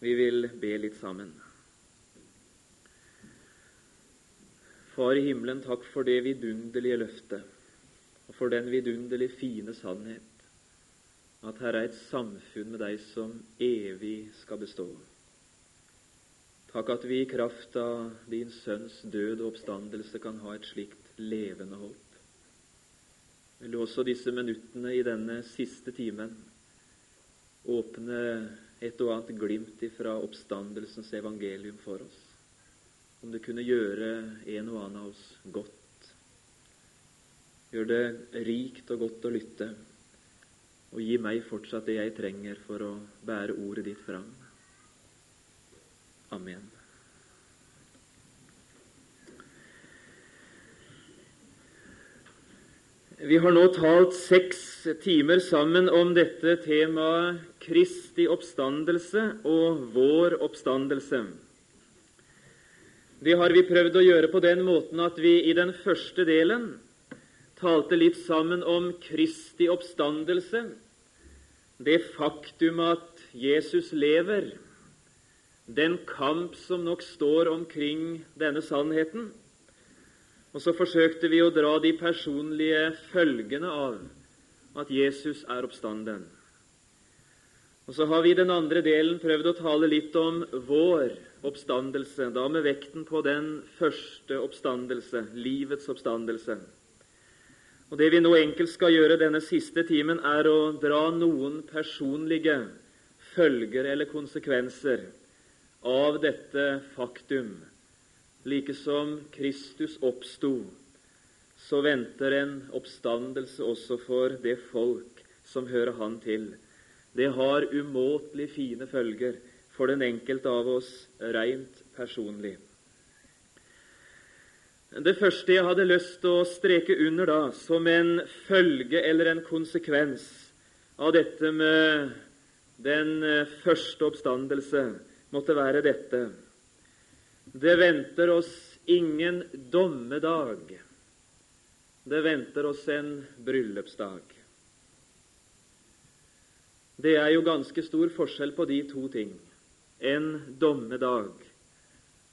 Vi vil be litt sammen. Far i himmelen, takk for det vidunderlige løftet og for den vidunderlig fine sannhet at her er et samfunn med deg som evig skal bestå. Takk at vi i kraft av din sønns død og oppstandelse kan ha et slikt levende håp. Vil du også disse minuttene i denne siste timen åpne et og annet glimt ifra oppstandelsens evangelium for oss. Om det kunne gjøre en og annen av oss godt. Gjør det rikt og godt å lytte, og gi meg fortsatt det jeg trenger for å bære ordet ditt fram. Amen. Vi har nå talt seks timer sammen om dette temaet Kristi oppstandelse og vår oppstandelse. Det har vi prøvd å gjøre på den måten at vi i den første delen talte litt sammen om Kristi oppstandelse, det faktum at Jesus lever, den kamp som nok står omkring denne sannheten, og så forsøkte vi å dra de personlige følgene av at Jesus er oppstanden. Og så har vi i den andre delen prøvd å tale litt om vår oppstandelse, da med vekten på den første oppstandelse, livets oppstandelse. Og Det vi nå enkelt skal gjøre denne siste timen, er å dra noen personlige følger eller konsekvenser av dette faktum Like som Kristus oppsto, så venter en oppstandelse også for det folk som hører Han til. Det har umåtelig fine følger for den enkelte av oss rent personlig. Det første jeg hadde lyst til å streke under da, som en følge eller en konsekvens av dette med den første oppstandelse, måtte være dette det venter oss ingen dommedag. Det venter oss en bryllupsdag. Det er jo ganske stor forskjell på de to ting. En dommedag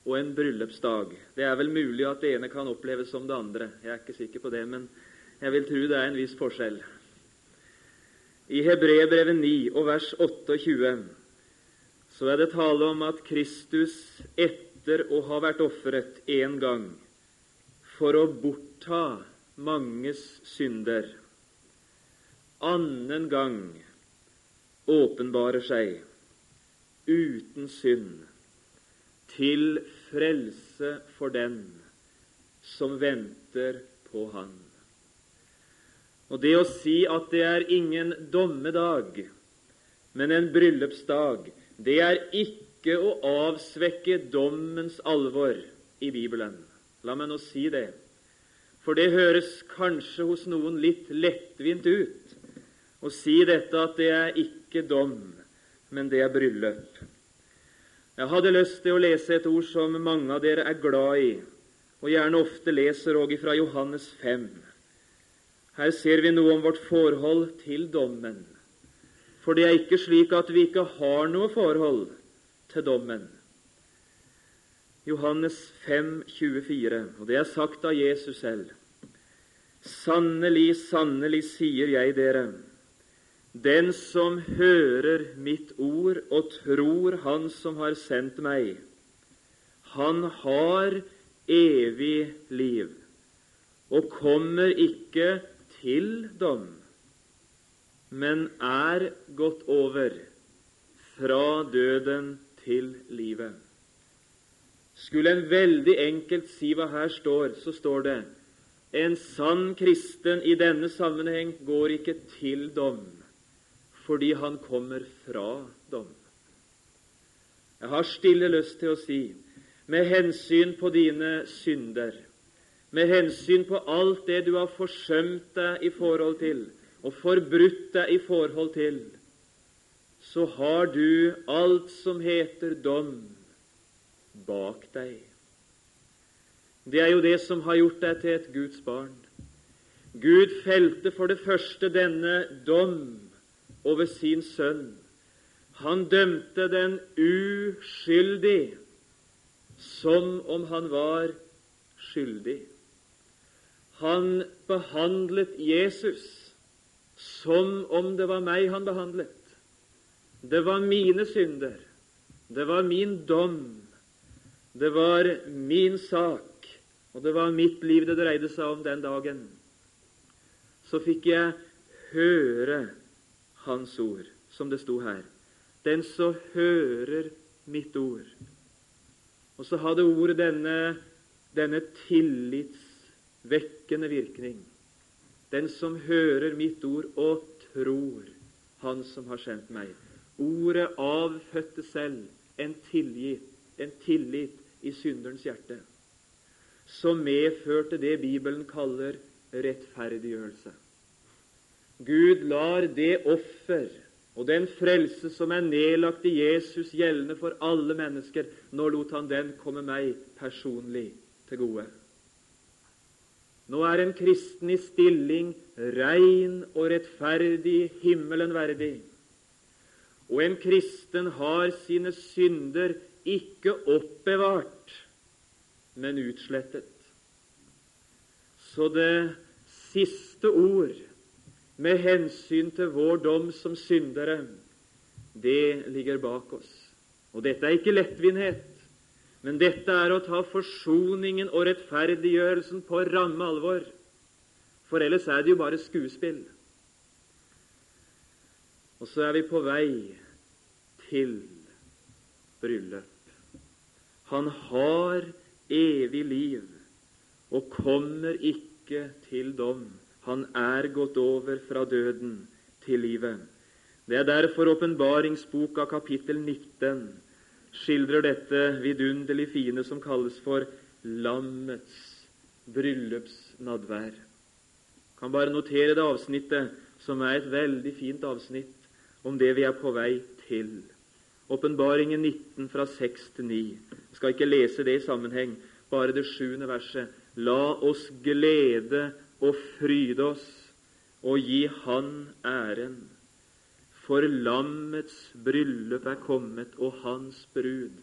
og en bryllupsdag. Det er vel mulig at det ene kan oppleves som det andre. Jeg er ikke sikker på det, men jeg vil tro det er en viss forskjell. I Hebreerbrevet 9 og vers 28 så er det tale om at Kristus etter etter å ha vært ofret én gang for å bortta manges synder, annen gang åpenbarer seg uten synd til frelse for den som venter på Han. Og det å si at det er ingen dommedag, men en bryllupsdag, det er ikke ikke å avsvekke dommens alvor i Bibelen. La meg nå si det, for det høres kanskje hos noen litt lettvint ut å si dette at det er ikke dom, men det er bryllup. Jeg hadde lyst til å lese et ord som mange av dere er glad i, og gjerne ofte leser òg fra Johannes 5. Her ser vi noe om vårt forhold til dommen. For det er ikke slik at vi ikke har noe forhold til dommen. Johannes 5, 24, og det er sagt av Jesus selv. Sannelig, sannelig sier jeg dere, den som hører mitt ord og tror Han som har sendt meg, han har evig liv og kommer ikke til dom, men er gått over fra døden til livet. Skulle en veldig enkelt si hva her står, så står det en sann kristen i denne sammenheng går ikke til dom fordi han kommer fra dom. Jeg har stille lyst til å si, med hensyn på dine synder, med hensyn på alt det du har forsømt deg i forhold til og forbrutt deg i forhold til, så har du alt som heter dom, bak deg. Det er jo det som har gjort deg til et Guds barn. Gud felte for det første denne dom over sin sønn. Han dømte den uskyldig som om han var skyldig. Han behandlet Jesus som om det var meg han behandlet. Det var mine synder, det var min dom, det var min sak, og det var mitt liv det dreide seg om den dagen. Så fikk jeg høre Hans ord, som det sto her. Den som hører mitt ord. Og så hadde ordet denne, denne tillitsvekkende virkning. Den som hører mitt ord og tror Han som har sendt meg. Ordet avfødte selv en tillit, en tillit i synderens hjerte, som medførte det Bibelen kaller rettferdiggjørelse. Gud lar det offer og den frelse som er nedlagt i Jesus, gjeldende for alle mennesker. Nå lot han den komme meg personlig til gode. Nå er en kristen i stilling rein og rettferdig, himmelen verdig. Og en kristen har sine synder ikke oppbevart, men utslettet. Så det siste ord med hensyn til vår dom som syndere, det ligger bak oss. Og dette er ikke lettvinnhet, Men dette er å ta forsoningen og rettferdiggjørelsen på ramme alvor. For ellers er det jo bare skuespill. Og så er vi på vei til bryllup. Han har evig liv og kommer ikke til dom. Han er gått over fra døden til livet. Det er derfor åpenbaringsboka kapittel 19 skildrer dette vidunderlig fine som kalles for lammets bryllupsnadvær. Kan bare notere det avsnittet, som er et veldig fint avsnitt om det vi er på vei til. Åpenbaringen 19 fra 6 til 9. Jeg skal ikke lese det i sammenheng, bare det sjuende verset. La oss glede og fryde oss og gi Han æren for lammets bryllup er kommet, og hans brud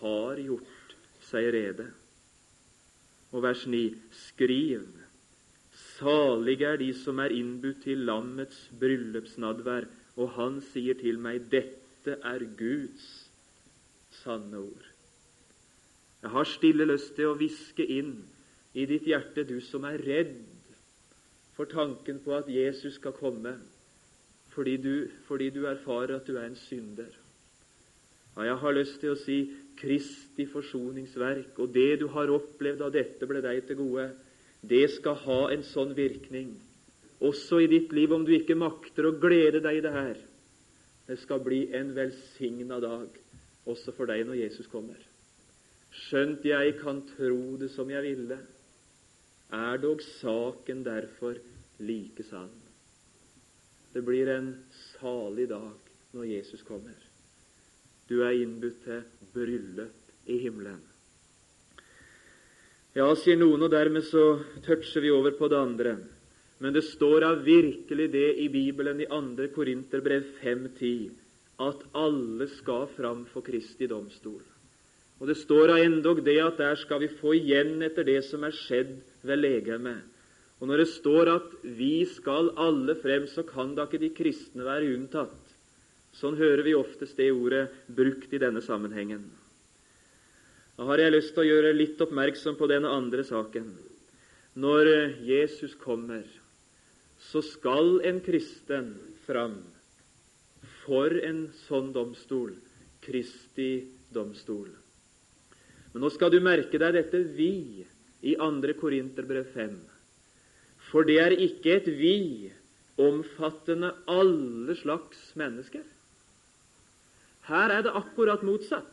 har gjort seg rede. Og vers 9.: Skriv, salige er de som er innbudt til lammets bryllupsnadvær, og han sier til meg, dette er Guds sanne ord. Jeg har stille lyst til å hviske inn i ditt hjerte, du som er redd for tanken på at Jesus skal komme fordi du, fordi du erfarer at du er en synder. Ja, jeg har lyst til å si Kristi forsoningsverk, og det du har opplevd av dette, ble deg til gode. Det skal ha en sånn virkning, også i ditt liv, om du ikke makter å glede deg i det her. Det skal bli en velsigna dag også for deg når Jesus kommer. Skjønt jeg kan tro det som jeg ville, er dog saken derfor like sann. Det blir en salig dag når Jesus kommer. Du er innbudt til bryllup i himmelen. Ja, sier noen, og dermed så toucher vi over på det andre. Men det står da virkelig det i Bibelen i 2. Korinterbrev 5.10 at alle skal fram for Kristi domstol. Og det står da endog det at der skal vi få igjen etter det som er skjedd ved legemet. Og når det står at 'vi skal alle frem', så kan da ikke de kristne være unntatt. Sånn hører vi oftest det ordet brukt i denne sammenhengen. Da har jeg lyst til å gjøre litt oppmerksom på denne andre saken. Når Jesus kommer, så skal en kristen fram for en sånn domstol, Kristi domstol. Men nå skal du merke deg dette 'vi' i 2. Korinterbrev 5. For det er ikke et vi omfattende alle slags mennesker. Her er det akkurat motsatt.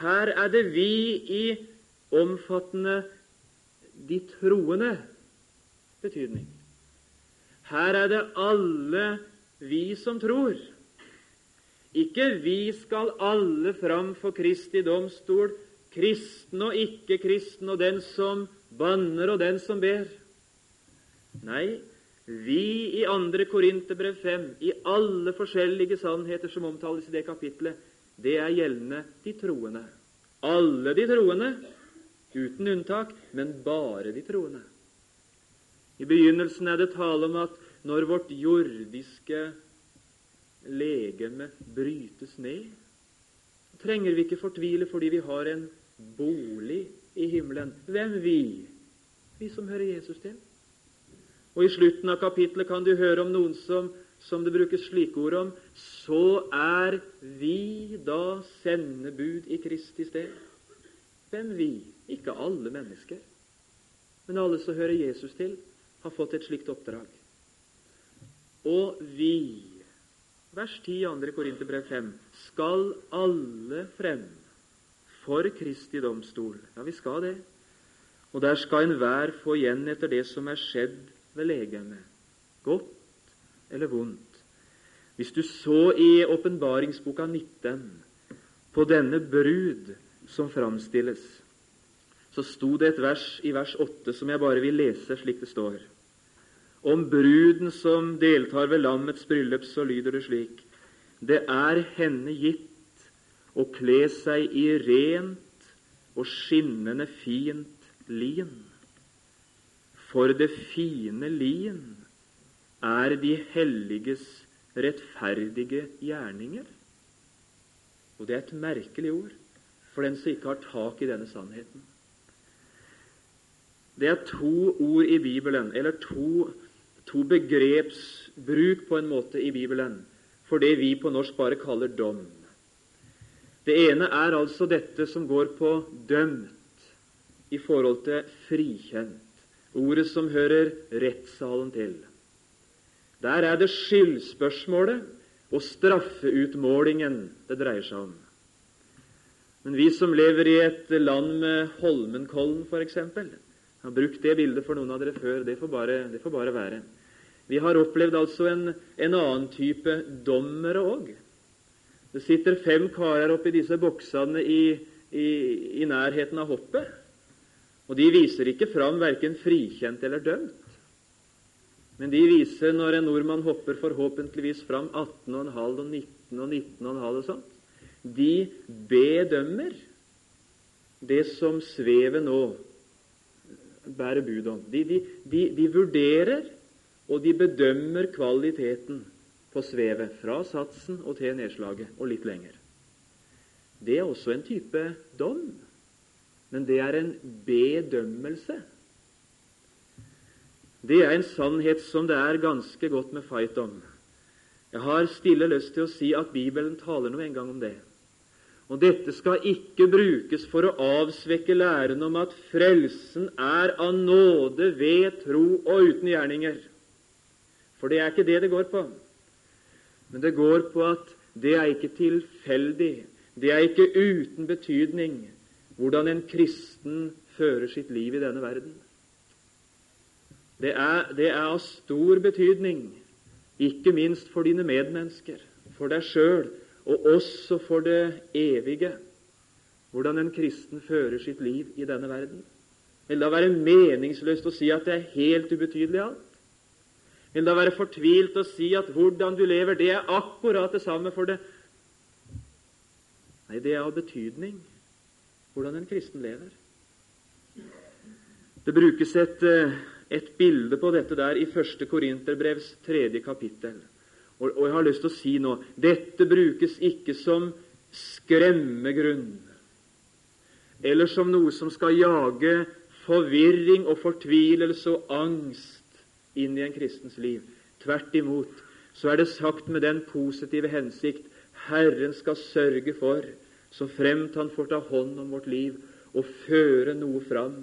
Her er det vi i omfattende de troende betydning. Her er det alle vi som tror. Ikke vi skal alle fram for Kristi domstol, kristen og ikke-kristen, og den som banner og den som ber. Nei, Vi i 2. Korinterbrev 5, i alle forskjellige sannheter som omtales i det kapitlet, det er gjeldende de troende. Alle de troende, uten unntak, men bare de troende. I begynnelsen er det tale om at når vårt jordiske legeme brytes ned, trenger vi ikke fortvile fordi vi har en bolig i himmelen. Hvem vi? Vi som hører Jesus til. Og I slutten av kapittelet kan du høre om noen som, som det brukes slike ord om, så er vi da sendebud i Kristi sted. Hvem vi? Ikke alle mennesker. Men alle som hører Jesus til, har fått et slikt oppdrag. Og vi, vers 10 i 2. Korinterbrev 5, skal alle frem for Kristi domstol. Ja, vi skal det. Og der skal enhver få igjen etter det som er skjedd ved legemet, godt eller vondt. Hvis du så i åpenbaringsboka 19 på denne brud som framstilles, så sto det et vers i vers 8 som jeg bare vil lese slik det står. Om bruden som deltar ved lammets bryllup, så lyder det slik.: Det er henne gitt å kle seg i rent og skinnende fint lin. For det fine lin er de helliges rettferdige gjerninger. Og det er et merkelig ord for den som ikke har tak i denne sannheten. Det er to ord i Bibelen, eller to, to begrepsbruk på en måte i Bibelen, for det vi på norsk bare kaller dom. Det ene er altså dette som går på dømt i forhold til frikjent, ordet som hører rettssalen til. Der er det skyldspørsmålet og straffeutmålingen det dreier seg om. Men vi som lever i et land med Holmenkollen, f.eks., har brukt det bildet for noen av dere før. Det får bare, det får bare være. Vi har opplevd altså en, en annen type dommere òg. Det sitter fem karer oppi disse boksene i, i, i nærheten av hoppet. Og de viser ikke fram verken frikjent eller dømt. Men de viser når en nordmann hopper forhåpentligvis fram 18,5 og 19 og 19,5 og sånt. De bedømmer det som svever nå bærer bud om. De, de, de, de vurderer og de bedømmer kvaliteten på svevet fra satsen og til nedslaget og litt lenger. Det er også en type dom men det er en bedømmelse. Det er en sannhet som det er ganske godt med fight om. Jeg har stille lyst til å si at Bibelen taler nå en gang om det. Og dette skal ikke brukes for å avsvekke læren om at frelsen er av nåde ved tro og uten gjerninger. For det er ikke det det går på. Men det går på at det er ikke tilfeldig, det er ikke uten betydning, hvordan en kristen fører sitt liv i denne verden. Det er, det er av stor betydning, ikke minst for dine medmennesker, for deg sjøl og også for det evige, hvordan en kristen fører sitt liv i denne verden. Vil det være meningsløst å si at det er helt ubetydelig alt? Vil det være fortvilt å si at hvordan du lever, det er akkurat det samme for det? Nei, det er av betydning hvordan en kristen lever. Det brukes et, eh, et bilde på dette der i 1. Korinterbrevs tredje kapittel. Og, og, jeg har lyst til å si nå dette brukes ikke som skremmegrunn eller som noe som skal jage forvirring og fortvilelse og angst inn i en kristens liv. Tvert imot så er det sagt med den positive hensikt Herren skal sørge for så fremt Han får ta hånd om vårt liv og føre noe fram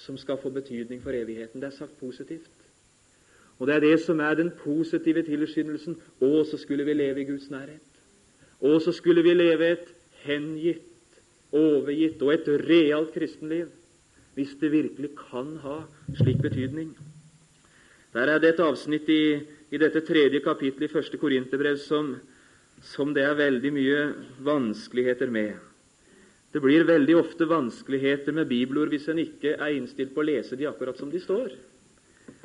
som skal få betydning for evigheten. Det er sagt positivt. Og det er det som er den positive tilskyndelsen. Å, så skulle vi leve i Guds nærhet. Å, så skulle vi leve et hengitt, overgitt og et realt kristenliv. Hvis det virkelig kan ha slik betydning. Der er det et avsnitt i, i dette tredje kapittelet i første Korinterbrev som, som det er veldig mye vanskeligheter med. Det blir veldig ofte vanskeligheter med bibelord hvis en ikke er innstilt på å lese de akkurat som de står.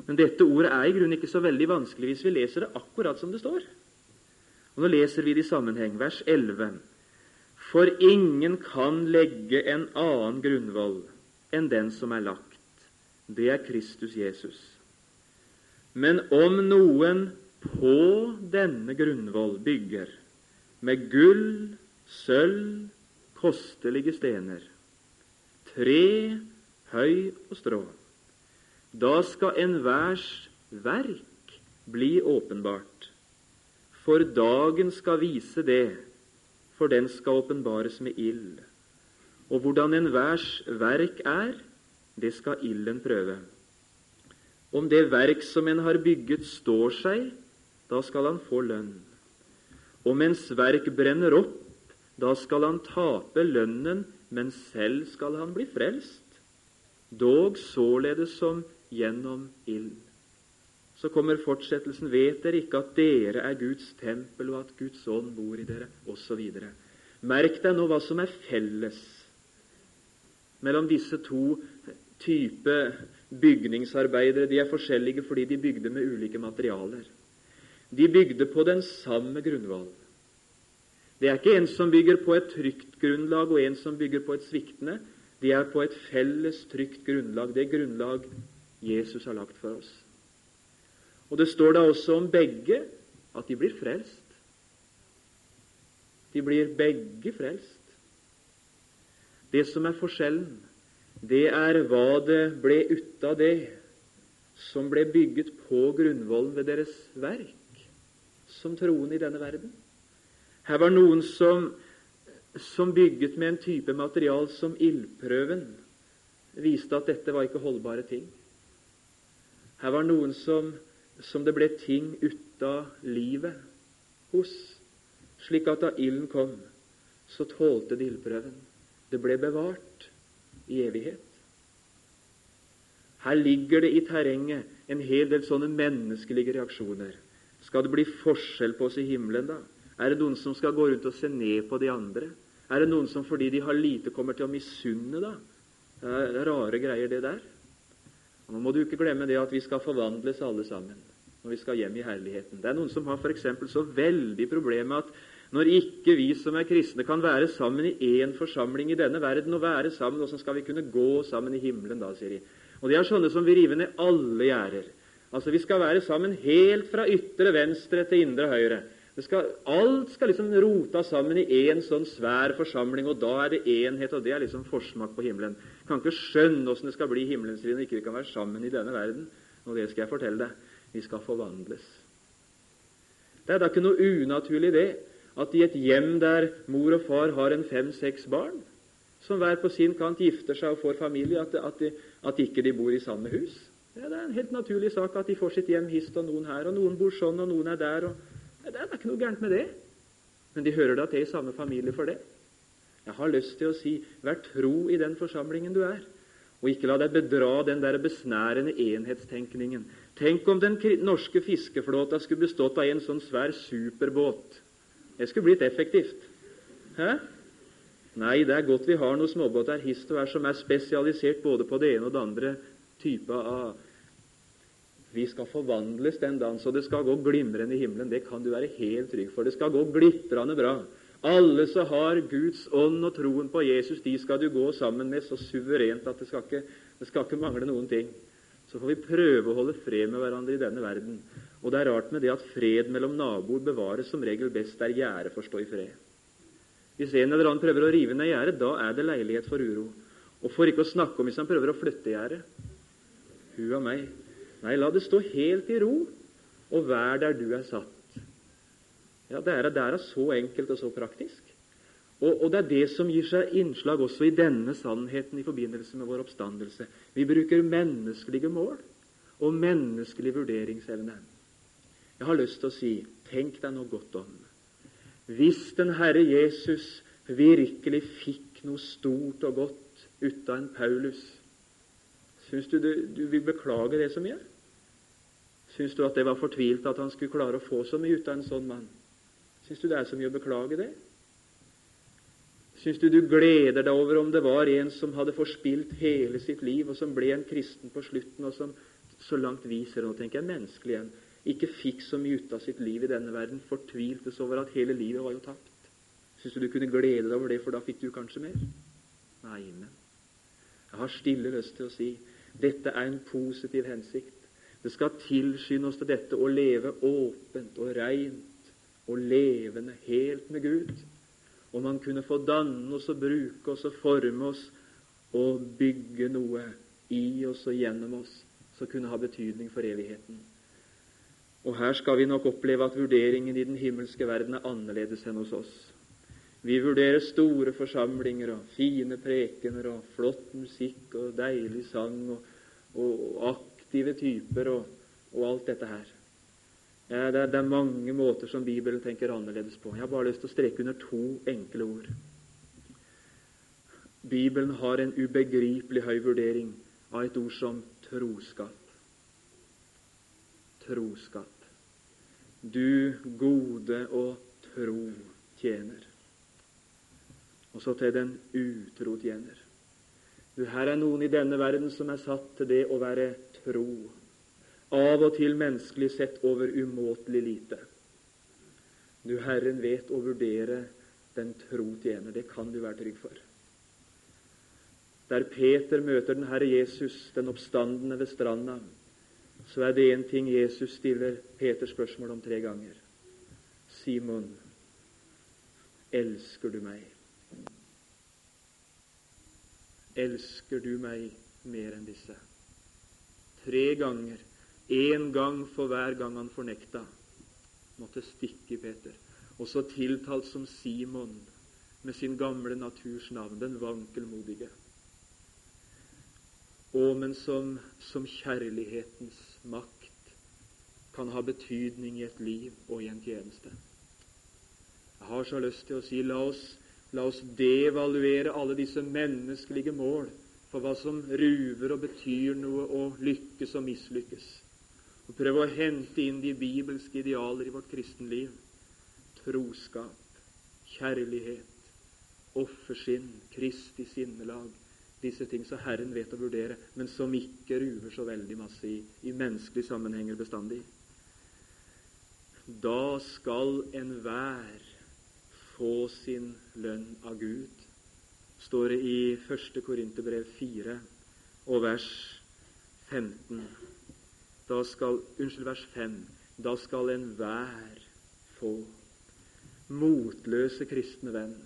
Men dette ordet er i grunnen ikke så veldig vanskelig hvis vi leser det akkurat som det står. Og Nå leser vi det i sammenheng, vers 11. For ingen kan legge en annen grunnvoll enn den som er lagt. Det er Kristus Jesus. Men om noen på denne grunnvoll bygger med gull, sølv, kostelige stener, tre, høy og strå, da skal enhvers verk bli åpenbart. For dagen skal vise det, for den skal åpenbares med ild. Og hvordan enhvers verk er, det skal ilden prøve. Om det verk som en har bygget, står seg, da skal han få lønn. Og mens verk brenner opp, da skal han tape lønnen, men selv skal han bli frelst, dog således som gjennom ild. Så kommer fortsettelsen. Vet dere ikke at dere er Guds tempel, og at Guds ånd bor i dere? Osv. Merk deg nå hva som er felles mellom disse to type bygningsarbeidere. De er forskjellige fordi de bygde med ulike materialer. De bygde på den samme grunnvollen. Det er ikke en som bygger på et trygt grunnlag, og en som bygger på et sviktende. De er på et felles trygt grunnlag, det grunnlag Jesus har lagt for oss. Og Det står da også om begge at de blir frelst. De blir begge frelst. Det som er forskjellen, det er hva det ble ut av det som ble bygget på grunnvollen ved deres verk, som troende i denne verden. Her var noen som, som bygget med en type material som ildprøven viste at dette var ikke holdbare ting. Her var noen som, som det ble ting ut av livet hos, slik at da ilden kom, så tålte det ildprøven. Det ble bevart i evighet. Her ligger det i terrenget en hel del sånne menneskelige reaksjoner. Skal det bli forskjell på oss i himmelen, da? Er det noen som skal gå rundt og se ned på de andre? Er det noen som fordi de har lite, kommer til å misunne, da? Det er rare greier, det der. Nå må du ikke glemme det at vi skal forvandles alle sammen når vi skal hjem i herligheten. Det er noen som har for så veldig problem med at når ikke vi som er kristne, kan være sammen i én forsamling i denne verden og være sammen, hvordan skal vi kunne gå sammen i himmelen da, sier de. Og de er sånne som vil rive ned alle gjerder. Altså, Vi skal være sammen helt fra ytre venstre til indre høyre. Skal, alt skal liksom rotes sammen i én sånn svær forsamling, og da er det enhet, og det er liksom forsmak på himmelen. Kan ikke skjønne åssen det skal bli himmelens rike når ikke vi kan være sammen i denne verden. Og det skal jeg fortelle deg. Vi skal forvandles. Det er da ikke noe unaturlig det at i et hjem der mor og far har en fem-seks barn, som hver på sin kant gifter seg og får familie, at, at, de, at ikke de bor i samme hus. Ja, det er en helt naturlig sak at de får sitt hjem hist og noen her, og noen bor sånn, og noen er der. og det er ikke noe gærent med det. Men de hører da til i samme familie for det. Jeg har lyst til å si vær tro i den forsamlingen du er, og ikke la deg bedra den der besnærende enhetstenkningen. Tenk om den norske fiskeflåta skulle bestått av en sånn svær superbåt. Det skulle blitt effektivt. Hæ? Nei, det er godt vi har noen småbåter hist og her som er spesialisert både på det ene og det andre type av vi skal forvandles den dagen, så det skal gå glimrende i himmelen. Det kan du være helt trygg for. Det skal gå glitrende bra. Alle som har Guds ånd og troen på Jesus, de skal du gå sammen med så suverent at det skal ikke, det skal ikke mangle noen ting. Så får vi prøve å holde fred med hverandre i denne verden. Og det er rart med det at fred mellom naboer bevares som regel best der gjerdet får stå i fred. Hvis en eller annen prøver å rive ned gjerdet, da er det leilighet for uro. Og for ikke å snakke om hvis han prøver å flytte gjerdet. Hu a meg. Nei, la det stå helt i ro, og vær der du er satt. Ja, Det er, det er så enkelt og så praktisk. Og, og, det er det som gir seg innslag også i denne sannheten i forbindelse med vår oppstandelse. Vi bruker menneskelige mål og menneskelig vurderingsevne. Jeg har lyst til å si tenk deg noe godt om. Hvis den Herre Jesus virkelig fikk noe stort og godt ut av en Paulus, syns du, du du vil beklage det så mye? Syns du at det var fortvilt at han skulle klare å få så mye ut av en sånn mann? Syns du det er så mye å beklage det? Syns du du gleder deg over om det var en som hadde forspilt hele sitt liv, og som ble en kristen på slutten, og som så langt vi ser Nå tenker jeg menneskelig igjen. Ikke fikk så mye ut av sitt liv i denne verden. Fortviltes over at hele livet var jo tapt. Syns du du kunne glede deg over det, for da fikk du kanskje mer? Nei, men jeg har stille lyst til å si dette er en positiv hensikt. Det skal tilskynde oss til dette å leve åpent og reint og levende helt med Gud. Om Han kunne få danne oss og bruke oss og forme oss og bygge noe i oss og gjennom oss som kunne ha betydning for evigheten. Og her skal vi nok oppleve at vurderingen i den himmelske verden er annerledes enn hos oss. Vi vurderer store forsamlinger og fine prekener og flott musikk og deilig sang og, og aktive typer og, og, alt dette her. Ja, det, er, det, er, mange måter som Bibelen tenker annerledes på. Jeg har bare lyst til å streke under to enkle ord. Bibelen har en ubegripelig høy vurdering av et ord som troskap. Troskap. Du gode og tro tjener. Og så til den utro tjener. Du, her er noen i denne verden som er satt til det å være tro. Av og til menneskelig sett over umåtelig lite. Du, Herren vet å vurdere den tro tjener. Det kan du være trygg for. Der Peter møter den Herre Jesus, den oppstandende ved stranda, så er det en ting Jesus stiller Peter spørsmål om tre ganger. Simon, elsker du meg? Elsker du meg mer enn disse? Tre ganger. Én gang for hver gang han fornekta. Måtte stikke Peter. Og så tiltalt som Simon med sin gamle naturs navn, den vankelmodige. Og, men som, som kjærlighetens makt kan ha betydning i et liv og i en tjeneste. Jeg har så lyst til å si la oss, la oss devaluere alle disse menneskelige mål for hva som ruver og betyr noe og lykkes og mislykkes. Og prøve å hente inn de bibelske idealer i vårt kristenliv. Troskap, kjærlighet, offersinn, Kristi sinnelag, disse ting som Herren vet å vurdere, men som ikke ruver så veldig masse i, i menneskelige sammenhenger bestandig. Da skal enhver få sin lønn av Gud, står det i 1. Korinterbrev 4 og vers 15. Da skal, unnskyld, vers 5. Da skal enhver få motløse kristne venn.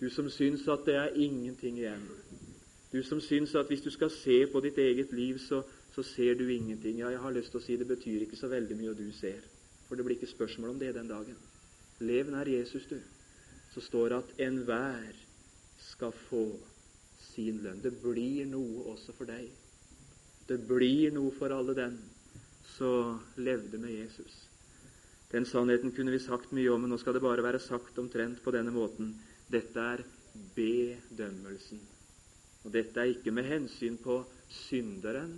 Du som syns at det er ingenting igjen. Du som syns at hvis du skal se på ditt eget liv, så, så, ser du ingenting. Ja, jeg har lyst til å si det betyr ikke så veldig mye, og du ser. For det blir ikke spørsmål om det den dagen. Lev nær Jesus, du. Så står det at enhver skal få sin lønn. Det blir noe også for deg. Det blir noe for alle den som levde med Jesus. Den sannheten kunne vi sagt mye om, men nå skal det bare være sagt omtrent på denne måten. Dette er bedømmelsen. Og Dette er ikke med hensyn på synderen,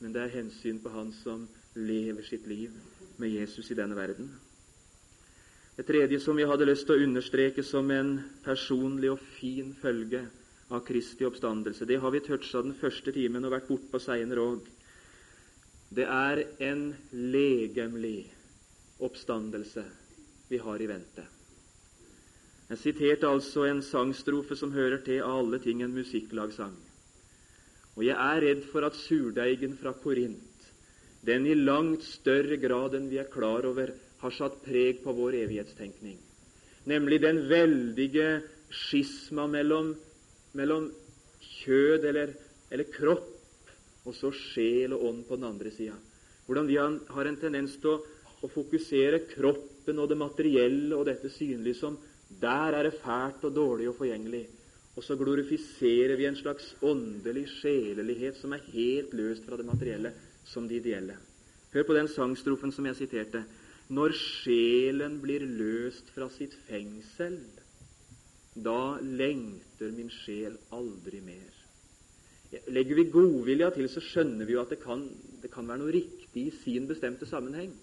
men det er hensyn på han som lever sitt liv med Jesus i denne verden. Det tredje som vi hadde lyst til å understreke som en personlig og fin følge av Kristi oppstandelse, det har vi toucha den første timen og vært bortpå seinere òg. Det er en legemlig oppstandelse vi har i vente. Jeg siterte altså en sangstrofe som hører til av alle ting en musikklagsang. Og jeg er redd for at surdeigen fra Korint, den i langt større grad enn vi er klar over, har satt preg på vår evighetstenkning. Nemlig den veldige skisma mellom, mellom kjød eller, eller, kropp og så sjel og ånd på den andre sida. Hvordan vi har en tendens til å, å fokusere kroppen og det materielle og dette synlige som der er det fælt og dårlig og forgjengelig. Og så glorifiserer vi en slags åndelig sjelelighet som er helt løst fra det materielle, som det ideelle. Hør på den sangstrofen som jeg siterte. Når sjelen blir løst fra sitt fengsel, da lengter min sjel aldri mer. Legger vi godvilja til, så skjønner vi jo at det kan, det kan være noe riktig i sin bestemte sammenheng.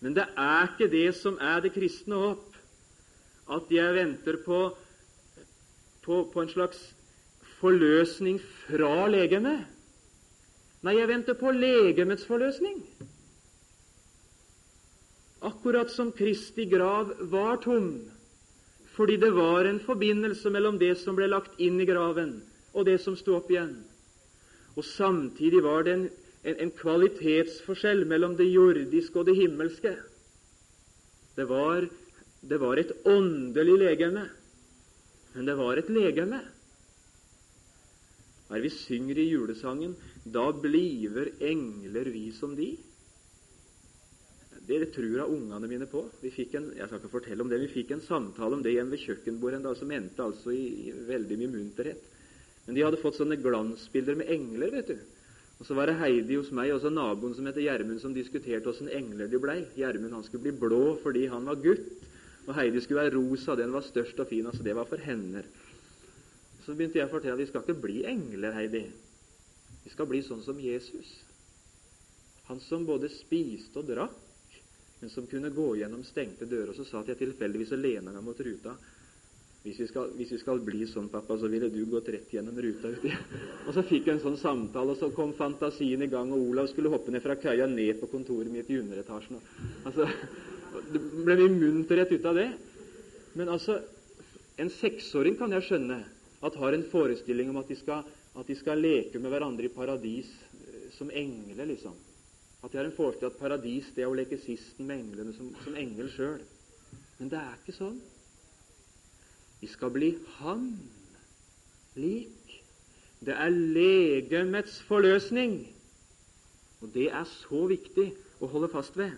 Men det er ikke det som er det kristne håp at jeg venter på, på, på en slags forløsning fra legemet. Nei, jeg venter på legemets forløsning. Akkurat som Kristi grav var tom, fordi det var en forbindelse mellom det som ble lagt inn i graven, og det som sto opp igjen. Og samtidig var det en, en, en kvalitetsforskjell mellom det jordiske og det himmelske. Det var, det var et åndelig legeme, men det var et legeme. Er vi synger i julesangen? Da bliver engler vi som de. Det tror av ungene mine på. Vi fikk en, jeg skal ikke fortelle om det, vi fikk en samtale om det hjemme ved kjøkkenbordet en dag som endte altså i, i veldig mye munterhet. Men de hadde fått sånne glansbilder med engler. vet du. Og Så var det Heidi hos meg og så naboen som heter Gjermund, som diskuterte åssen engler de blei. Gjermund han skulle bli blå fordi han var gutt, og Heidi skulle være rosa. Den var størst og fin. altså Det var for henne. Så begynte jeg å fortelle at vi skal ikke bli engler, Heidi. Vi skal bli sånn som Jesus. Han som både spiste og drakk, men som kunne gå gjennom stengte dører. Og så satt jeg tilfeldigvis og lena meg mot ruta. Hvis vi, skal, hvis vi, skal, bli sånn, pappa, så ville du gått rett gjennom ruta uti. Og så fikk jeg en sånn samtale, og så kom fantasien i gang, og Olav skulle hoppe ned fra køya ned på kontoret mitt i underetasjen. Altså, det ble mye munterhet ut av det. Men altså, en seksåring kan jeg skjønne at har en forestilling om at de skal, at de skal leke med hverandre i paradis eh, som engler, liksom. At de har en forestilling at paradis det er å leke sisten med englene som, som engel sjøl. Men det er ikke sånn. Vi skal bli Han lik. Det er legemets forløsning. Og det er så viktig å holde fast ved.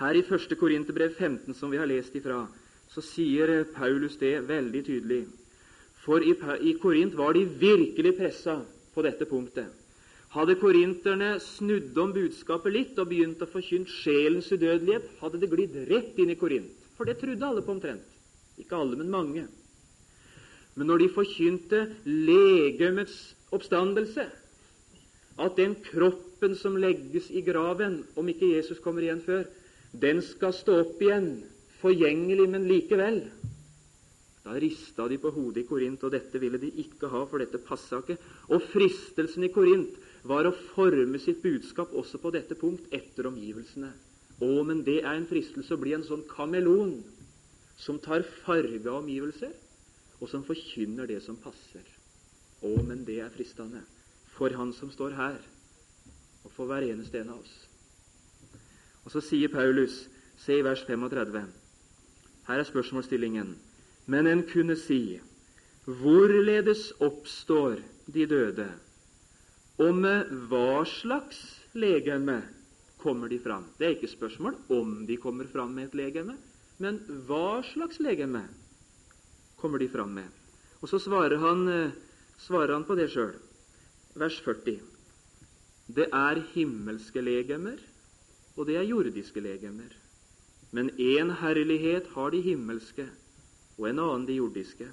Her i 1. Korinterbrev 15, som vi har lest ifra, så sier Paulus det veldig tydelig. For i, i Korint var de virkelig pressa på dette punktet. Hadde korinterne snudd om budskapet litt og begynt å forkynne sjelens udødelighet, hadde det glidd rett inn i Korint. For det trodde alle på omtrent. Ikke alle, men mange. Men når de forkynte legemets oppstandelse, at den kroppen som legges i graven, om ikke Jesus kommer igjen før, den skal stå opp igjen, forgjengelig, men likevel Da rista de på hodet i Korint, og dette ville de ikke ha, for dette passa ikke. Og fristelsen i Korint var å forme sitt budskap også på dette punkt etter omgivelsene. Å, men det er en fristelse å bli en sånn kameleon som tar farge av omgivelser, og som forkynner det som passer. Å, men det er fristende for han som står her, og for hver eneste en av oss. Og så sier Paulus, se i vers 35 Her er spørsmålsstillingen. Men en kunne si, hvorledes oppstår de døde? Og med hva slags legeme kommer de fram? Det er ikke spørsmål om de kommer fram med et legeme, men hva slags legeme kommer de fram med? Og så svarer han, eh, svarer han på det sjøl. Vers 40. Det er himmelske legemer, og det er jordiske legemer. Men én herlighet har de himmelske, og en annen de jordiske.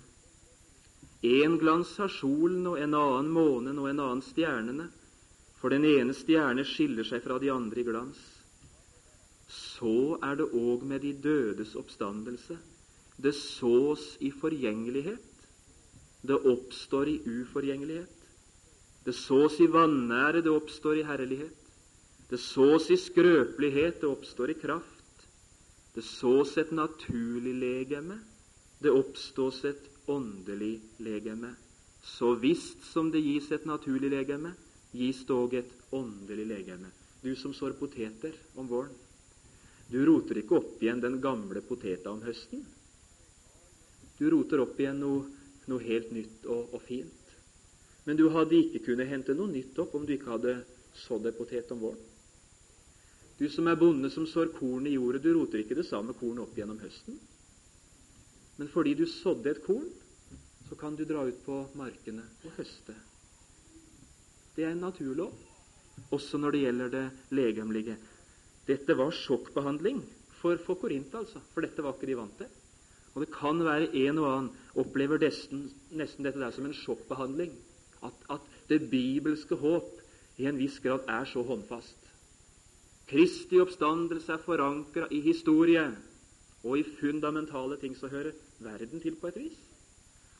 Én glans har solen, og en annen månen, og en annen stjernene. For den ene stjerne skiller seg fra de andre i glans. Så er det òg med de dødes oppstandelse. Det sås i forgjengelighet. Det oppstår i uforgjengelighet. Det sås i vanære, det oppstår i herlighet. Det sås i skrøpelighet, det oppstår i kraft. Det sås et naturlig legeme, det oppstås et åndelig legeme. Så visst som det gis et naturlig legeme, gis det òg et åndelig legeme. Du som sår poteter om våren, du roter ikke opp igjen den gamle poteta om høsten. Du roter opp igjen noe, noe helt nytt og, og, fint. Men du hadde ikke kunnet hente noe nytt opp om du ikke hadde sådd ei potet om våren. Du som er bonde som sår korn i jordet, du roter ikke det samme kornet opp gjennom høsten. Men fordi du sådde et korn, så kan du dra ut på markene og høste. Det er en naturlov, også når det gjelder det legemlige. Dette var sjokkbehandling for, for Korint, altså, for dette var ikke de vant til. Og det kan være en og annen opplever nesten, nesten dette der som en sjokkbehandling. At, at, det bibelske håp i en viss grad er så håndfast. Kristi oppstandelse er forankra i historie og i fundamentale ting så hører verden til på et vis.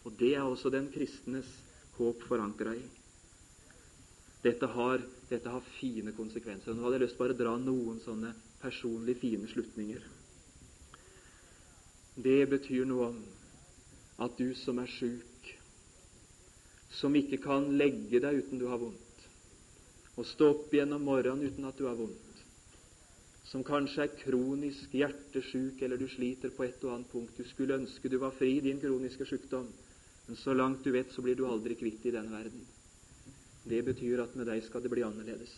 Og det er også den kristnes håp forankra i. Dette har, dette har fine konsekvenser. Nå hadde jeg lyst til å dra noen sånne personlig fine slutninger. Det betyr noe om at du som er sjuk, som ikke kan legge deg uten du har vondt, og stå opp igjen om morgenen uten at du har vondt, som kanskje er kronisk hjertesjuk, eller du sliter på et og annet punkt. Du skulle ønske du var fri i din kroniske sykdom, men så langt du vet, så blir du aldri kvitt i denne verden. Det betyr at med deg skal det bli annerledes.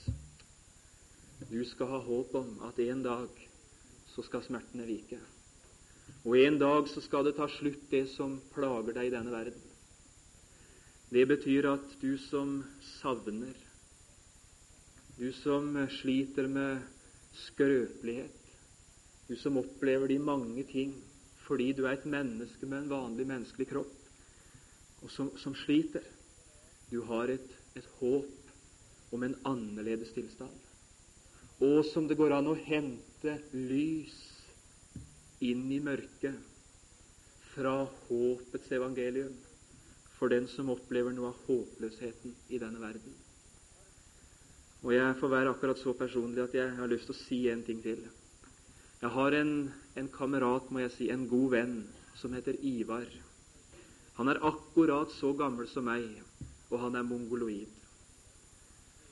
Du skal ha håp om at en dag så skal smertene vike. Og en dag så skal det ta slutt, det som plager deg i denne verden. Det betyr at du som savner, du som sliter med skrøpelighet. Du som opplever de mange ting fordi du er et menneske med en vanlig menneskelig kropp, og som, som sliter. Du har et, et håp om en annerledes tilstand. Og som det går an å hente lys inn i mørket fra håpets evangelium for den som opplever noe av håpløsheten i denne verden. Og jeg får være akkurat så personlig at jeg har lyst til å si en ting til. Jeg har en, en kamerat, må jeg si, en god venn, som heter Ivar. Han er akkurat så gammel som meg, og han er mongoloid.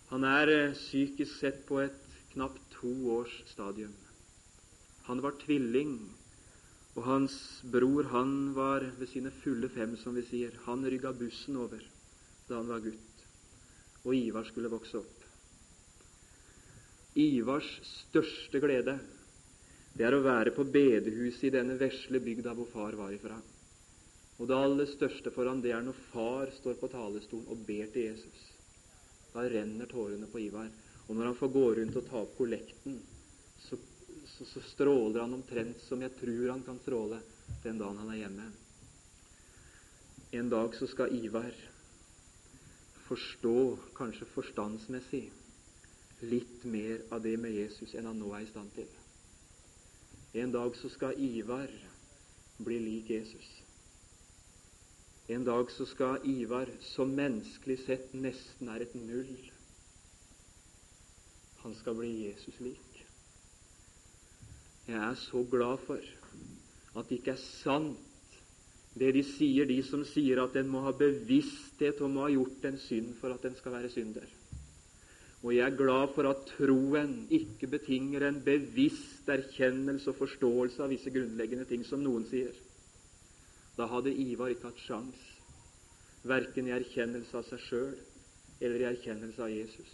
Han er eh, psykisk sett på et knapt to års stadium. Han var tvilling, og hans bror han var ved sine fulle fem, som vi sier. Han rygga bussen over da han var gutt, og Ivar skulle vokse opp. Ivars største glede, det er å være på bedehuset i denne vesle bygda hvor far var ifra. Og det aller største for han, det er når far står på talerstolen og ber til Jesus. Da renner tårene på Ivar. Og når han får gå rundt og ta opp kollekten, så, så, så stråler han omtrent som jeg tror han kan stråle den dagen han er hjemme. En dag så skal Ivar forstå, kanskje forstandsmessig, litt mer av det med Jesus enn han nå er i stand til. En dag så skal Ivar bli lik Jesus. En dag så skal Ivar, som menneskelig sett nesten er et null, han skal bli Jesus lik. Jeg er så glad for at det ikke er sant, det de sier, de som sier at en må ha bevissthet om å ha gjort en synd for at en skal være synder. Og jeg er glad for at troen ikke betinger en bevisst erkjennelse og forståelse av visse grunnleggende ting, som noen sier. Da hadde Ivar ikke hatt sjans, verken i erkjennelse av seg sjøl eller i erkjennelse av Jesus.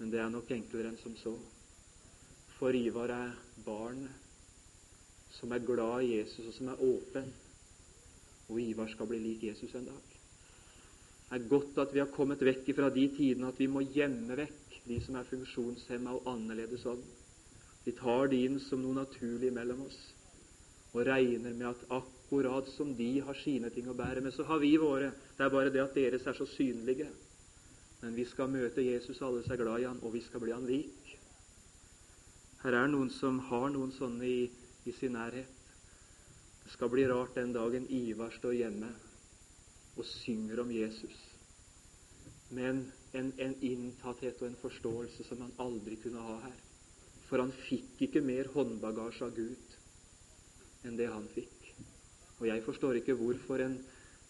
Men det er nok enklere enn som så. For Ivar er barnet som er glad i Jesus, og som er åpen. Og Ivar skal bli lik Jesus en dag. Er godt at vi har kommet vekk fra de tidene at vi må gjemme vekk de som er funksjonshemma og annerledes ånd. Vi tar de inn som noe naturlig mellom oss og regner med at akkurat som de har sine ting å bære med, så har vi våre. Det er bare det at deres er så synlige. Men vi skal møte Jesus, alle som er glad i han, og vi skal bli han lik. Her er noen som har noen sånne i, i sin nærhet. Det skal bli rart den dagen Ivar står hjemme og synger om Jesus. Men en, en inntatthet og en forståelse som han aldri kunne ha her. For han fikk ikke mer håndbagasje av Gud enn det han fikk. Og jeg forstår ikke hvorfor en,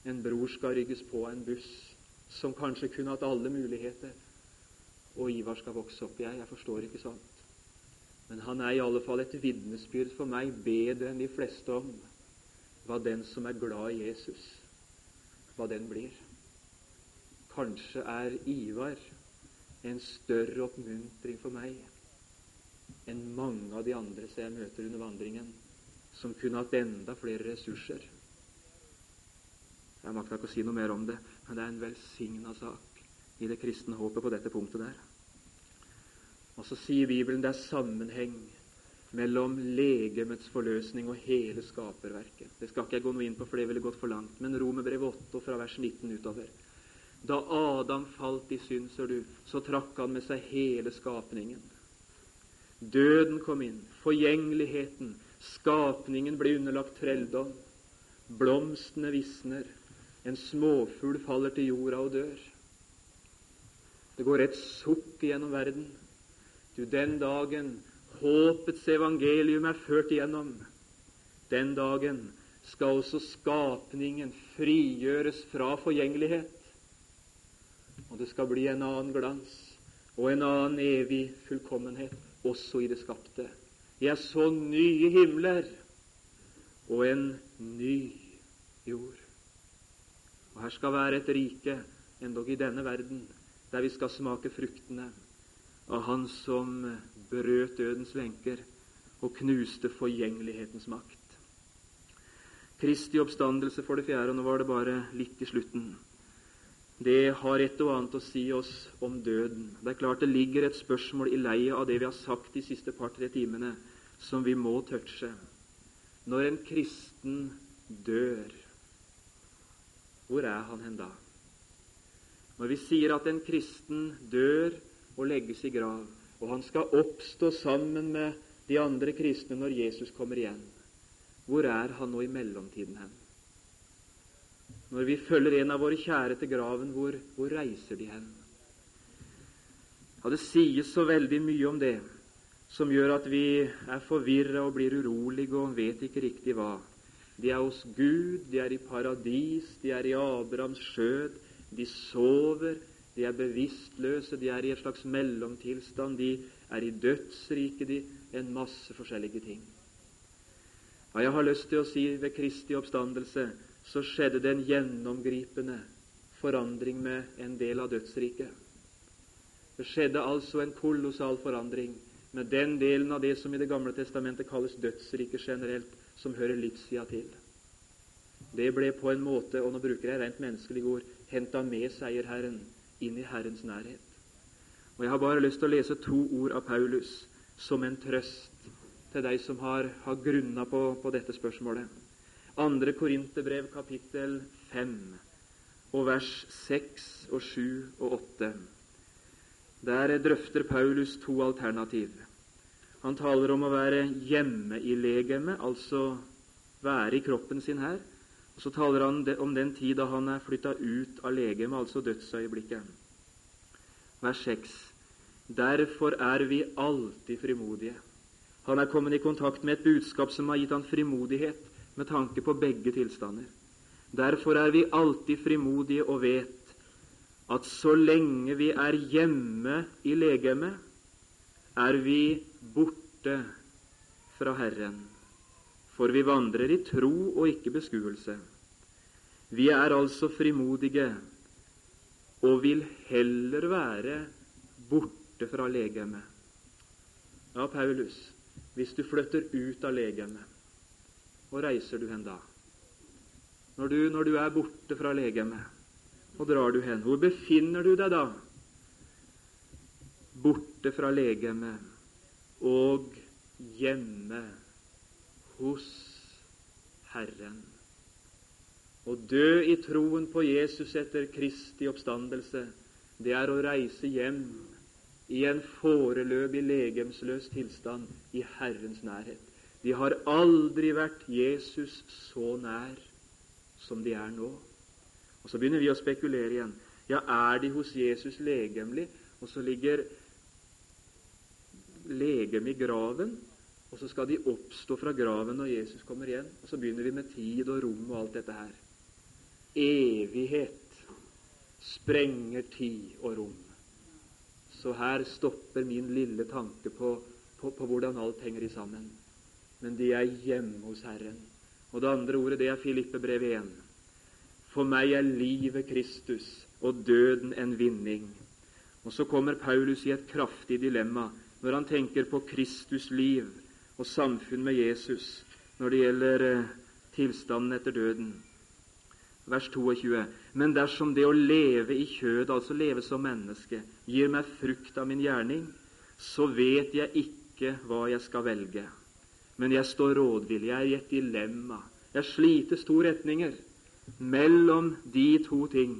en bror skal rygges på en buss som kanskje kunne hatt alle muligheter, og Ivar skal vokse opp. Jeg, jeg forstår ikke sånt. Men han er i alle fall et vitnesbyrd for meg bedre enn de fleste om hva den som er glad i Jesus, hva den blir. Kanskje er Ivar en større oppmuntring for meg enn mange av de andre som jeg møter under vandringen, som kunne hatt enda flere ressurser. Jeg makter ikke å si noe mer om det, men det er en velsigna sak i det kristne håpet på dette punktet der. Og så sier Bibelen det er sammenheng mellom legemets forløsning og hele skaperverket. Det skal ikke jeg gå noe inn på, for det ville gått for langt. Men Romerbrev 8 fra vers 19 utover. Da Adam falt i synd, ser du, så trakk han med seg hele skapningen. Døden kom inn, forgjengeligheten, skapningen ble underlagt trelldom. Blomstene visner, en småfugl faller til jorda og dør. Det går et sukk gjennom verden. Du, den dagen håpets evangelium er ført igjennom, den dagen skal også skapningen frigjøres fra forgjengelighet. Og det skal bli en annen glans og en annen evig fullkommenhet også i det skapte. Jeg så nye himler og en ny jord. Og her skal være et rike, endog i denne verden, der vi skal smake fruktene av Han som brøt dødens lenker og knuste forgjengelighetens makt. Kristi oppstandelse for det fjerde, og nå var det bare litt i slutten. Det har et og annet å si oss om døden. Det er klart det ligger et spørsmål i leiet av det vi har sagt de siste par-tre timene, som vi må touche. Når en kristen dør, hvor er han hen da? Når vi sier at en kristen dør og legges i grav, og han skal oppstå sammen med de andre kristne når Jesus kommer igjen, hvor er han nå i mellomtiden hen? Når vi følger en av våre kjære til graven, hvor, hvor reiser de hen? Ja, Det sies så veldig mye om det som gjør at vi er forvirra og blir urolige og vet ikke riktig hva. De er hos Gud, de er i paradis, de er i Abrahams skjød, de sover, de er bevisstløse, de er i et slags mellomtilstand, de er i dødsriket, de en masse forskjellige ting. Og jeg har lyst til å si ved Kristi oppstandelse så skjedde det en gjennomgripende forandring med en del av dødsriket. Det skjedde altså en kolossal forandring med den delen av det som i Det gamle testamentet kalles dødsriket generelt, som hører livssida til. Det ble på en måte, og nå bruker jeg rent menneskelige ord, henta med seierherren inn i Herrens nærhet. Og Jeg har bare lyst til å lese to ord av Paulus som en trøst til deg som har, har grunna på, på, dette spørsmålet. Andre Korinterbrev, kapittel 5, og vers 6 og 7 og 8. Der drøfter Paulus to alternativ. Han taler om å være hjemme i legemet, altså være i kroppen sin her. Og Så taler han om den tid da han er flytta ut av legemet, altså dødsøyeblikket. Vers 6. Derfor er vi alltid frimodige. Han er kommet i kontakt med et budskap som har gitt han frimodighet med tanke på begge tilstander. Derfor er vi alltid frimodige og vet at så lenge vi er hjemme i legemet, er vi borte fra Herren. For vi vandrer i tro og ikke beskuelse. Vi er altså frimodige og vil heller være borte fra legemet. Ja, Paulus, hvis du flytter ut av legemet. Hvor reiser du hen da? Når du, når du er borte fra legemet, hvor drar du hen? Hvor befinner du deg da? Borte fra legemet og hjemme hos Herren. Å dø i troen på Jesus etter Kristi oppstandelse, det er å reise hjem i en foreløpig legemsløs tilstand i Herrens nærhet. De har aldri vært Jesus så nær som de er nå. Og Så begynner vi å spekulere igjen. Ja, er de hos Jesus legemlig, og så ligger legemet i graven, og så skal de oppstå fra graven når Jesus kommer igjen? Og så begynner vi med tid og rom og alt dette her. Evighet sprenger tid og rom. Så her stopper min lille tanke på, på, på hvordan alt henger sammen. Men de er hjemme hos Herren. Og det andre ordet, det er Filippe brev 1. For meg er livet Kristus og døden en vinning. Og så kommer Paulus i et kraftig dilemma når han tenker på Kristus liv og samfunn med Jesus når det gjelder eh, tilstanden etter døden vers 22. Men dersom det å leve i kjødet, altså leve som menneske, gir meg frukt av min gjerning, så vet jeg ikke hva jeg skal velge. Men jeg står rådvillig, jeg er i et dilemma. Jeg slites to retninger mellom de to ting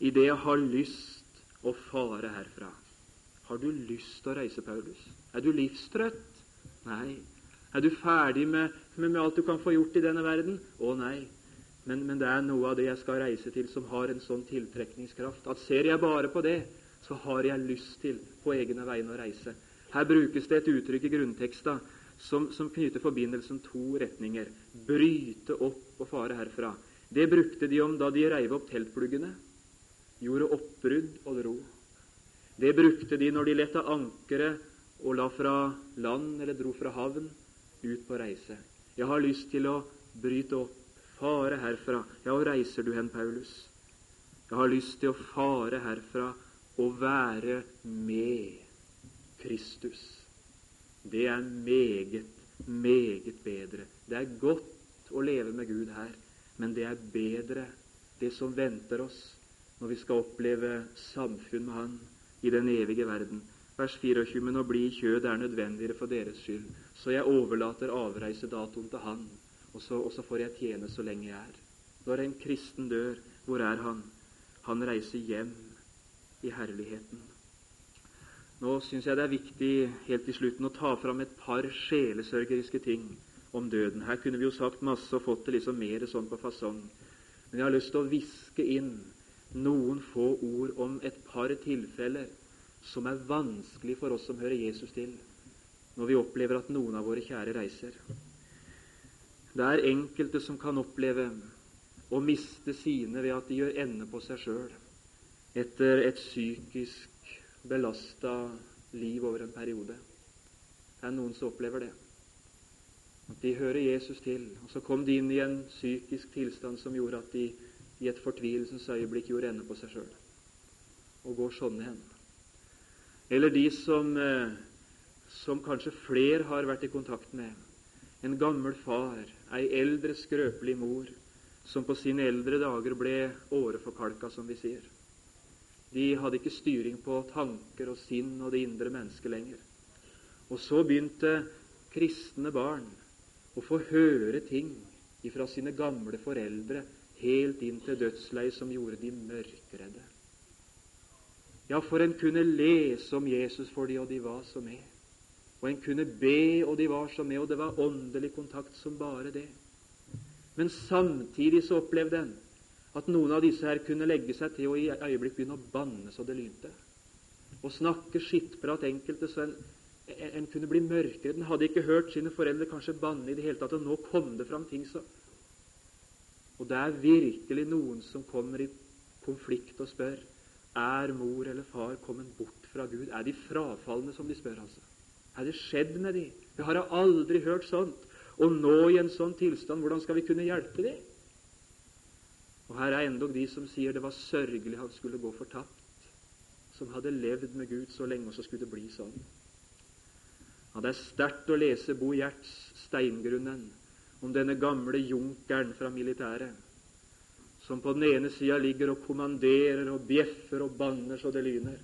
i det jeg har lyst å fare herfra. Har du lyst til å reise, Paulus? Er du livstrøtt? Nei. Er du ferdig med, med, med alt du kan få gjort i denne verden? Å nei. Men, men, det er noe av det jeg skal reise til, som har en sånn tiltrekningskraft at ser jeg bare på det, så har jeg lyst til på egne vegne å reise. Her brukes det et uttrykk i grunnteksta som, som knytter forbindelsen to retninger. Bryte opp og fare herfra. Det brukte de om da de reiv opp teltpluggene, gjorde oppbrudd og dro. Det brukte de når de lette ankeret og la fra land eller dro fra havn ut på reise. Jeg har lyst til å bryte opp, fare herfra. Ja, hvor reiser du hen, Paulus? Jeg har lyst til å fare herfra og være med Kristus. Det er meget, meget bedre. Det er godt å leve med Gud her, men det er bedre det som venter oss når vi skal oppleve samfunn med Han i den evige verden. Vers 24.: Men å bli i kjød er nødvendigere for deres skyld, så jeg overlater avreisedatoen til Han, og så, og så får jeg tjene så lenge jeg er. Når en kristen dør, hvor er han? Han reiser hjem i herligheten. Nå syns jeg det er viktig helt til slutten å ta fram et par sjelesørgeriske ting om døden. Her kunne vi jo sagt masse og fått det liksom mer sånn på fasong. Men jeg har lyst til å viske inn noen få ord om et par tilfeller som er vanskelig for oss som hører Jesus til, når vi opplever at noen av våre kjære reiser. Det er enkelte som kan oppleve å miste sine ved at de gjør ende på seg sjøl etter et psykisk belasta liv over en periode. Det er noen som opplever det. At de hører Jesus til, og så kom de inn i en psykisk tilstand som gjorde at de i et fortvilelsens øyeblikk gjorde ende på seg sjøl, og går sånne hen. Eller de som, eh, som kanskje flere har vært i kontakt med. En gammel far, ei eldre, skrøpelig mor, som på sine eldre dager ble åreforkalka, som vi sier. De hadde ikke styring på tanker og sinn og det indre mennesket lenger. Og så begynte kristne barn å få høre ting fra sine gamle foreldre helt inn til dødsleiet som gjorde de mørkredde. Ja, for en kunne lese om Jesus for de, og de var så med. Og en kunne be, og de var så med, og det var åndelig kontakt som bare det. Men samtidig så opplevde en at noen av disse her kunne legge seg til og i øyeblikk begynne å banne så det lynte. Og snakke skittprat enkelte så en, en kunne bli mørkere. Den hadde ikke hørt sine foreldre kanskje banne i det hele tatt, og nå kom det fram ting så og det er virkelig noen som kommer i konflikt og spør er mor eller far kommet bort fra Gud. Er de frafalne, som de spør? altså? Er det skjedd med de? Vi har aldri hørt sånt. Og nå i en sånn tilstand, hvordan skal vi kunne hjelpe de? Og her er endog de som sier det var sørgelig han skulle gå fortapt, som hadde levd med Gud så lenge, og så skulle det bli sånn. Ja, Det er sterkt å lese Bo Gjerts 'Steingrunnen', om denne gamle junkeren fra militæret, som på den ene sida ligger og kommanderer og bjeffer og banner så det lyner,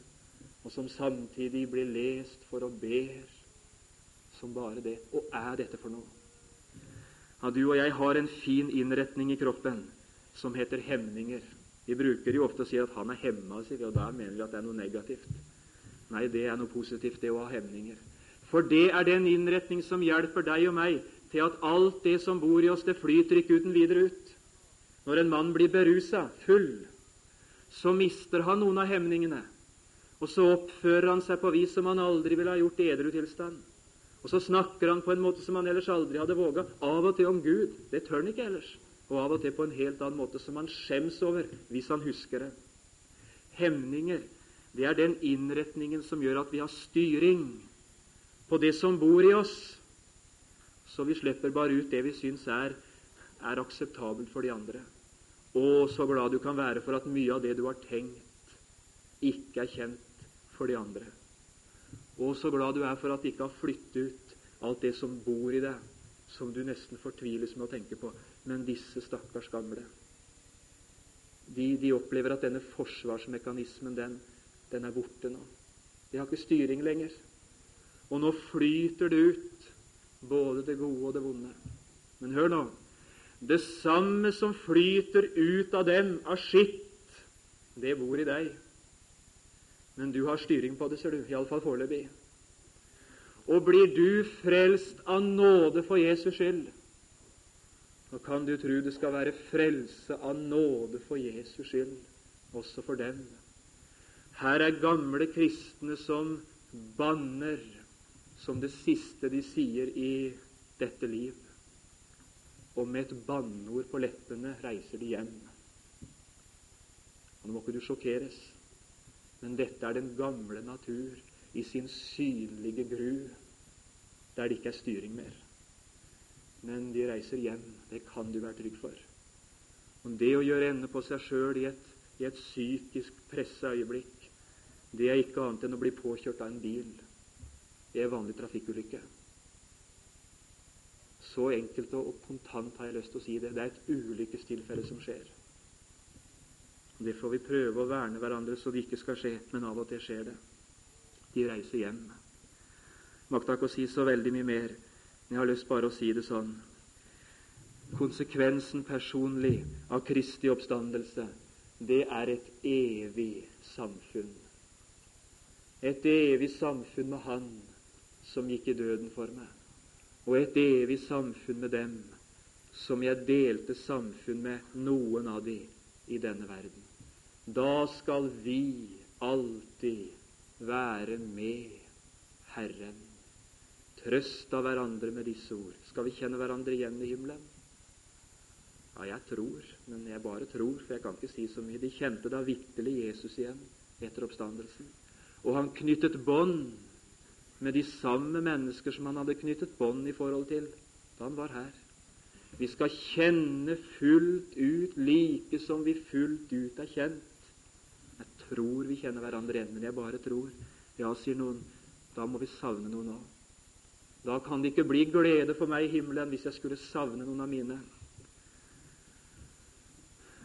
og som samtidig blir lest for og ber som bare det. Og er dette for noe? Ja, Du og jeg har en fin innretning i kroppen som heter hemninger. Vi bruker jo ofte å si at han er hemma, og da mener vi at det er noe negativt. Nei, det er noe positivt, det å ha hemninger. For det er den innretning som hjelper deg og meg til at alt det som bor i oss, det flyter ikke uten videre ut. Når en mann blir berusa, full, så mister han noen av hemningene. Og så oppfører han seg på vis som han aldri ville ha gjort i edru tilstand. Og så snakker han på en måte som han ellers aldri hadde våga. Av og til om Gud. Det tør han ikke ellers. Og av og til på en helt annen måte som han skjems over hvis han husker det. Hemninger, det er den innretningen som gjør at vi har styring på det som bor i oss, så vi slipper bare ut det vi syns er, er akseptabelt for de andre. Å, så glad du kan være for at mye av det du har tenkt, ikke er kjent for de andre. Å, så glad du er for at de ikke har flyttet ut alt det som bor i deg, som du nesten fortviles med å tenke på. Men disse stakkars gamle, de, de opplever at denne forsvarsmekanismen, den, den er borte nå. De har ikke styring lenger. Og nå flyter det ut både det gode og det vonde. Men hør nå det samme som flyter ut av dem av skitt, det bor i deg. Men du har styring på det, ser du, iallfall foreløpig. Og blir du frelst av nåde for Jesus skyld, så kan du tro det skal være frelse av nåde for Jesus skyld, også for dem. Her er gamle kristne som banner som det siste de sier i dette liv. Og med et banneord på leppene reiser de hjem. Og Nå må ikke du sjokkeres, men dette er den gamle natur i sin synlige gru, der det ikke er styring mer. Men de reiser hjem. Det kan du være trygg for. Og Det å gjøre ende på seg sjøl i, i, et psykisk pressa øyeblikk, det er ikke annet enn å bli påkjørt av en bil. Det er vanlig trafikkulykke. Så enkelt og kontant har jeg lyst til å si det. Det er et ulykkestilfelle som skjer. Det får vi prøve å verne hverandre så det ikke skal skje, men av og til skjer det. De reiser hjem. Makta ikke å si så veldig mye mer, men jeg har lyst bare å si det sånn. Konsekvensen personlig av Kristi oppstandelse, det er et evig samfunn. Et evig samfunn med Han som gikk i døden for meg, og et evig samfunn med dem som jeg delte samfunn med, noen av de, i denne verden. Da skal vi alltid være med Herren. Trøst av hverandre med disse ord. Skal vi kjenne hverandre igjen i himmelen? Ja, jeg tror, men jeg bare tror, for jeg kan ikke si så mye. De kjente da vitterlig Jesus igjen etter oppstandelsen. Og han knyttet bånd med de samme mennesker som han hadde knyttet bånd i forhold til da han var her. Vi skal kjenne fullt ut like som vi fullt ut er kjent. Jeg tror vi kjenner hverandre igjen, men jeg bare tror. Ja, sier noen, da må vi savne noen òg. Da kan det ikke bli glede for meg i himmelen hvis jeg skulle savne noen av mine.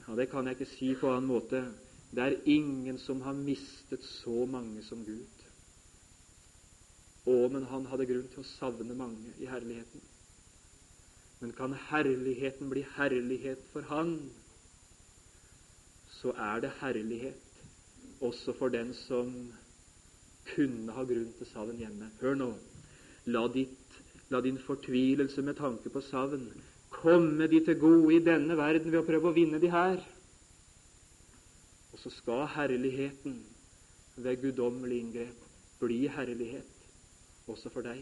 Ja, Det kan jeg ikke si på annen måte. Det er ingen som har mistet så mange som Gud. Å, men han hadde grunn til å savne mange i herligheten. Men kan herligheten bli herlighet for han, så er det herlighet også for den som kunne ha grunn til savn hjemme. Hør nå. La, ditt, la din fortvilelse med tanke på savn komme de til gode i denne verden ved å prøve å vinne de her. Og så skal herligheten ved guddommelig inngrep bli herlighet også for deg.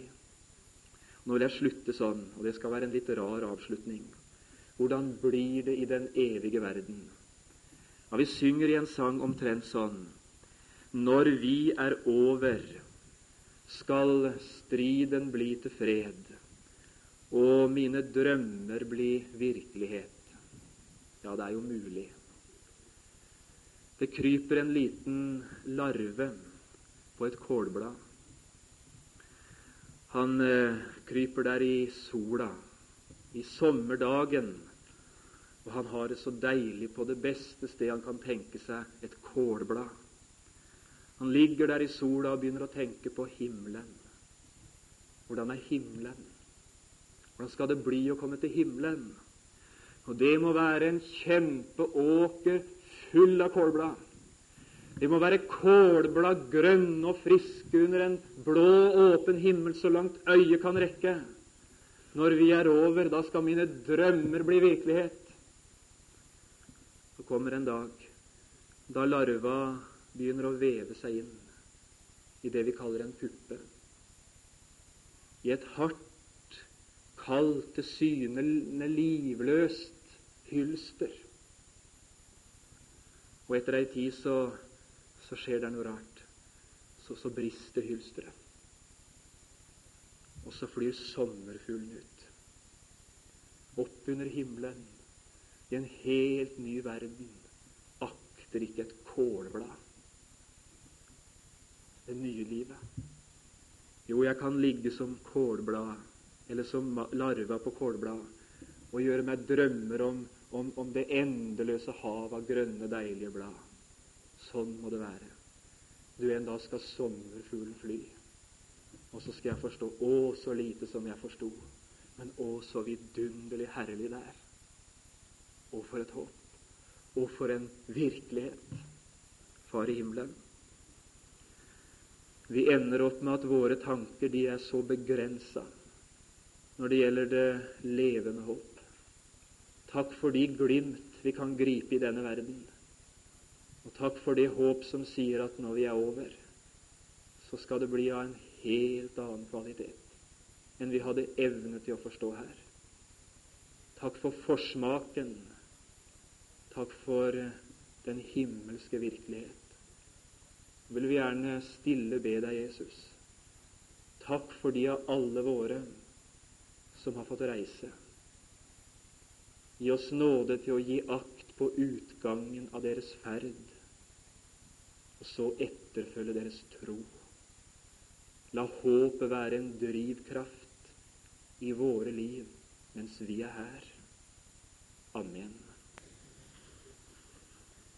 Nå vil jeg slutte sånn, og det skal være en litt rar avslutning. Hvordan blir det i den evige verden? Ja, Vi synger i en sang omtrent sånn Når vi er over, skal striden bli til fred, og mine drømmer bli virkelighet. Ja, det er jo mulig. Det kryper en liten larve på et kålblad. Han eh, kryper der i sola, i sommerdagen, og han har det så deilig på det beste sted han kan tenke seg, et kålblad. Han ligger der i sola og begynner å tenke på himmelen. Hvordan er himmelen? Hvordan skal det bli å komme til himmelen? Og det må være en kjempeåker full av kålblad. De må være kålblad grønne og friske under en blå, åpen himmel så langt øyet kan rekke. Når vi er over, da skal mine drømmer bli virkelighet. Så kommer en dag da larva begynner å veve seg inn i det vi kaller en puppe. I et hardt, kaldt, tilsynelatende livløst hylster. Og etter ei tid så så skjer det noe rart. Så, så brister hylsteret. Og så flyr sommerfuglen ut. Opp under himmelen, i en helt ny verden, akter ikke et kålblad. Det nye livet. Jo, jeg kan ligge som kålblad, eller som larva på kålblad, og gjøre meg drømmer om, om, om det endeløse hav av grønne, deilige blad. Sånn må det være. Du, en dag skal sommerfuglen fly, og så skal jeg forstå Å, så lite som jeg forsto, men å, så vidunderlig herlig det er. Og for et håp. Og for en virkelighet. Far i himmelen. Vi ender opp med at våre tanker de er så begrensa når det gjelder det levende håp. Takk for de glimt vi kan gripe i denne verden. Og takk for det håp som sier at når vi er over, så skal det bli av en helt annen kvalitet enn vi hadde evne til å forstå her. Takk for forsmaken. Takk for den himmelske virkelighet. Jeg vil vi gjerne stille be deg, Jesus. Takk for de av alle våre som har fått reise. Gi oss nåde til å gi akt på utgangen av deres ferd, og så etterfølge deres tro. La håpet være en drivkraft i våre liv mens vi er her. Amen.